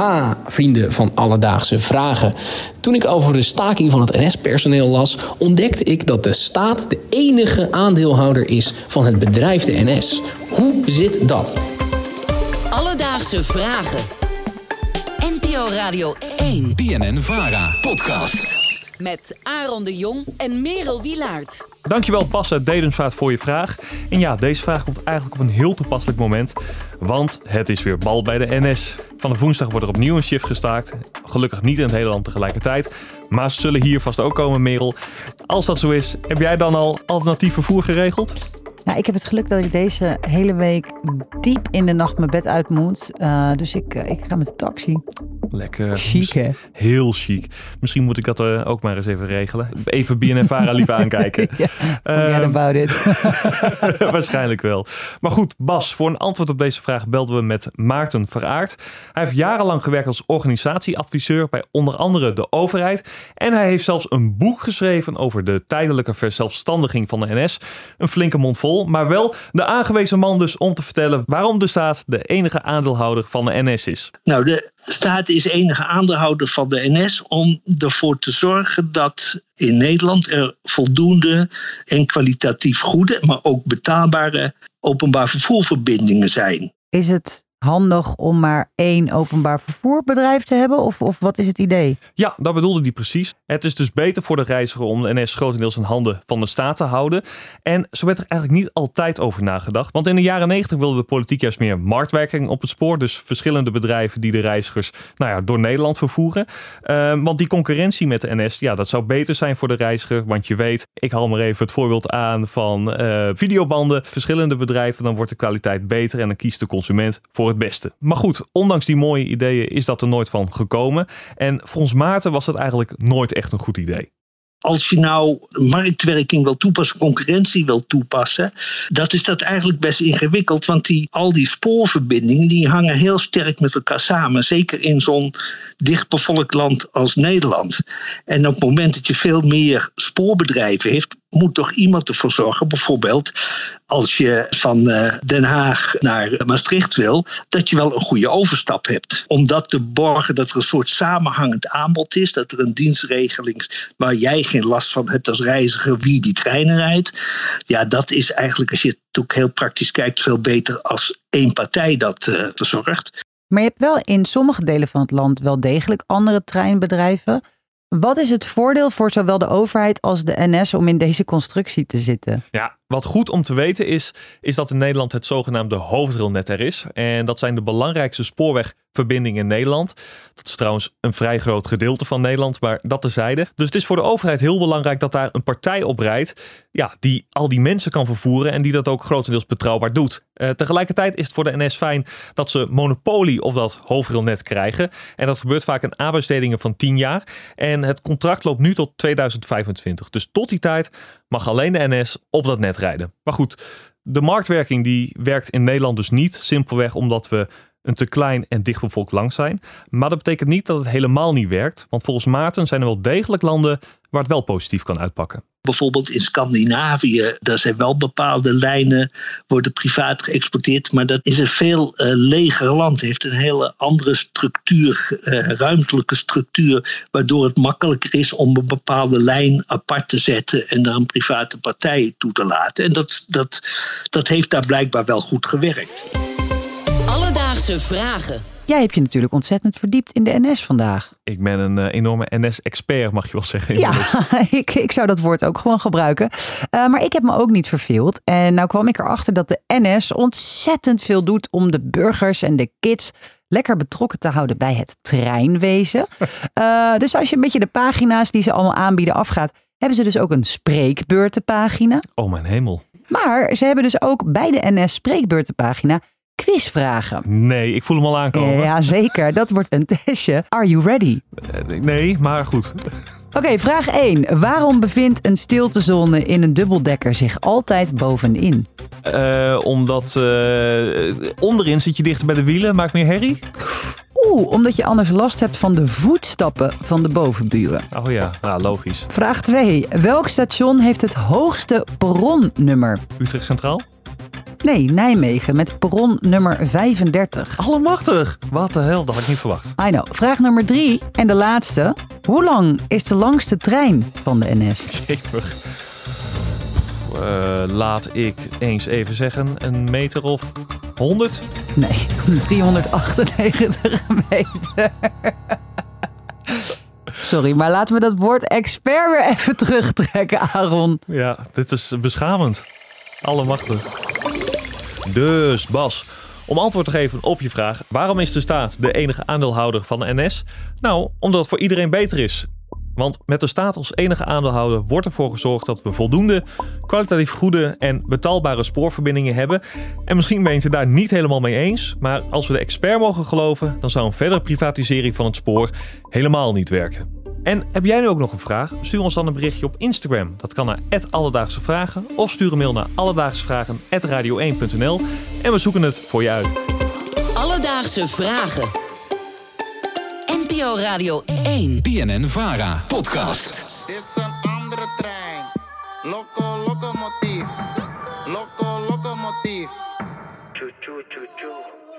Ha, vrienden van Alledaagse Vragen. Toen ik over de staking van het NS-personeel las, ontdekte ik dat de staat de enige aandeelhouder is van het bedrijf de NS. Hoe zit dat? Alledaagse Vragen. NPO Radio 1. BNN Vara. Podcast. Met Aaron de Jong en Merel Wilaert. Dankjewel Bas uit Dedensvaart voor je vraag. En ja, deze vraag komt eigenlijk op een heel toepasselijk moment. Want het is weer bal bij de NS. Vanaf woensdag wordt er opnieuw een shift gestaakt. Gelukkig niet in het hele land tegelijkertijd. Maar ze zullen hier vast ook komen, Merel. Als dat zo is, heb jij dan al alternatief vervoer geregeld? Nou, ik heb het geluk dat ik deze hele week diep in de nacht mijn bed uit moet. Uh, dus ik, uh, ik ga met de taxi. Lekker. Chic, hè? Heel chic. Misschien moet ik dat uh, ook maar eens even regelen. Even BNNVARA liever aankijken. ja, um, about it. waarschijnlijk wel. Maar goed, Bas, voor een antwoord op deze vraag belden we met Maarten Veraard. Hij heeft jarenlang gewerkt als organisatieadviseur bij onder andere de overheid. En hij heeft zelfs een boek geschreven over de tijdelijke verzelfstandiging van de NS. Een flinke mond vol, maar wel de aangewezen man dus om te vertellen waarom de staat de enige aandeelhouder van de NS is. Nou, de staat is enige aandeelhouder van de NS om ervoor te zorgen dat in Nederland er voldoende en kwalitatief goede, maar ook betaalbare openbaar vervoerverbindingen zijn. Is het handig om maar één openbaar vervoerbedrijf te hebben? Of, of wat is het idee? Ja, dat bedoelde hij precies. Het is dus beter voor de reiziger om de NS grotendeels in handen van de staat te houden. En zo werd er eigenlijk niet altijd over nagedacht. Want in de jaren 90 wilde de politiek juist meer marktwerking op het spoor. Dus verschillende bedrijven die de reizigers nou ja, door Nederland vervoeren. Uh, want die concurrentie met de NS, ja, dat zou beter zijn voor de reiziger. Want je weet, ik haal maar even het voorbeeld aan van uh, videobanden. Verschillende bedrijven, dan wordt de kwaliteit beter en dan kiest de consument voor het beste. Maar goed, ondanks die mooie ideeën is dat er nooit van gekomen. En volgens Maarten was het eigenlijk nooit echt een goed idee. Als je nou marktwerking wil toepassen, concurrentie wil toepassen, dat is dat eigenlijk best ingewikkeld. Want die, al die spoorverbindingen die hangen heel sterk met elkaar samen. Zeker in zo'n dichtbevolkt land als Nederland. En op het moment dat je veel meer spoorbedrijven heeft, moet toch iemand ervoor zorgen, bijvoorbeeld als je van Den Haag naar Maastricht wil, dat je wel een goede overstap hebt. Om dat te borgen dat er een soort samenhangend aanbod is, dat er een dienstregeling is waar jij geen last van hebt als reiziger wie die treinen rijdt. Ja, dat is eigenlijk, als je het ook heel praktisch kijkt, veel beter als één partij dat uh, verzorgt. Maar je hebt wel in sommige delen van het land wel degelijk andere treinbedrijven. Wat is het voordeel voor zowel de overheid als de NS om in deze constructie te zitten? Ja, wat goed om te weten is, is dat in Nederland het zogenaamde hoofdrailnet er is. En dat zijn de belangrijkste spoorwegverbindingen in Nederland. Dat is trouwens een vrij groot gedeelte van Nederland, maar dat terzijde. Dus het is voor de overheid heel belangrijk dat daar een partij op rijdt. Ja, die al die mensen kan vervoeren en die dat ook grotendeels betrouwbaar doet. Uh, tegelijkertijd is het voor de NS fijn dat ze monopolie op dat hoofdrailnet krijgen. En dat gebeurt vaak in aanbestedingen van 10 jaar. En het contract loopt nu tot 2025. Dus tot die tijd mag alleen de NS op dat net rijden. Maar goed, de marktwerking die werkt in Nederland dus niet. Simpelweg omdat we een te klein en dichtbevolkt land zijn. Maar dat betekent niet dat het helemaal niet werkt. Want volgens Maarten zijn er wel degelijk landen waar het wel positief kan uitpakken. Bijvoorbeeld in Scandinavië, daar zijn wel bepaalde lijnen, worden privaat geëxporteerd, maar dat is een veel uh, leger land, heeft een hele andere structuur, uh, ruimtelijke structuur, waardoor het makkelijker is om een bepaalde lijn apart te zetten en daar een private partij toe te laten. En dat, dat, dat heeft daar blijkbaar wel goed gewerkt. Alledaagse vragen. Jij hebt je natuurlijk ontzettend verdiept in de NS vandaag. Ik ben een uh, enorme NS-expert, mag je wel zeggen. Ja, ik, ik zou dat woord ook gewoon gebruiken. Uh, maar ik heb me ook niet verveeld. En nou kwam ik erachter dat de NS ontzettend veel doet om de burgers en de kids lekker betrokken te houden bij het treinwezen. Uh, dus als je een beetje de pagina's die ze allemaal aanbieden afgaat, hebben ze dus ook een spreekbeurtenpagina. Oh mijn hemel. Maar ze hebben dus ook bij de NS spreekbeurtenpagina quizvragen. Nee, ik voel hem al aankomen. Ja, zeker. Dat wordt een testje. Are you ready? Nee, maar goed. Oké, okay, vraag 1. Waarom bevindt een stiltezone in een dubbeldekker zich altijd bovenin? Uh, omdat uh, onderin zit je dichter bij de wielen, maakt meer herrie. Oeh, omdat je anders last hebt van de voetstappen van de bovenburen. Oh ja, nou, logisch. Vraag 2. Welk station heeft het hoogste perronnummer? Utrecht Centraal? Nee, Nijmegen met perron nummer 35. Allemachtig. Wat de hel, dat had ik niet verwacht. I know. Vraag nummer drie en de laatste. Hoe lang is de langste trein van de NS? Jemig. Eh, laat ik eens even zeggen, een meter of 100? Nee, 398 meter. Sorry, maar laten we dat woord expert weer even terugtrekken, Aaron. Ja, dit is beschamend. Allemachtig. Dus Bas, om antwoord te geven op je vraag: waarom is de staat de enige aandeelhouder van de NS? Nou, omdat het voor iedereen beter is. Want met de staat als enige aandeelhouder wordt ervoor gezorgd dat we voldoende, kwalitatief goede en betaalbare spoorverbindingen hebben. En misschien ben je het daar niet helemaal mee eens, maar als we de expert mogen geloven, dan zou een verdere privatisering van het spoor helemaal niet werken. En heb jij nu ook nog een vraag? Stuur ons dan een berichtje op Instagram. Dat kan naar Alledaagse Vragen of stuur een mail naar alledaagsvragen.radio1.nl en we zoeken het voor je uit. Alledaagse Vragen. NPO Radio 1. BNN Vara podcast. is een andere trein. Loco, locomotief. Loco, locomotief. Choo, choo, choo, choo.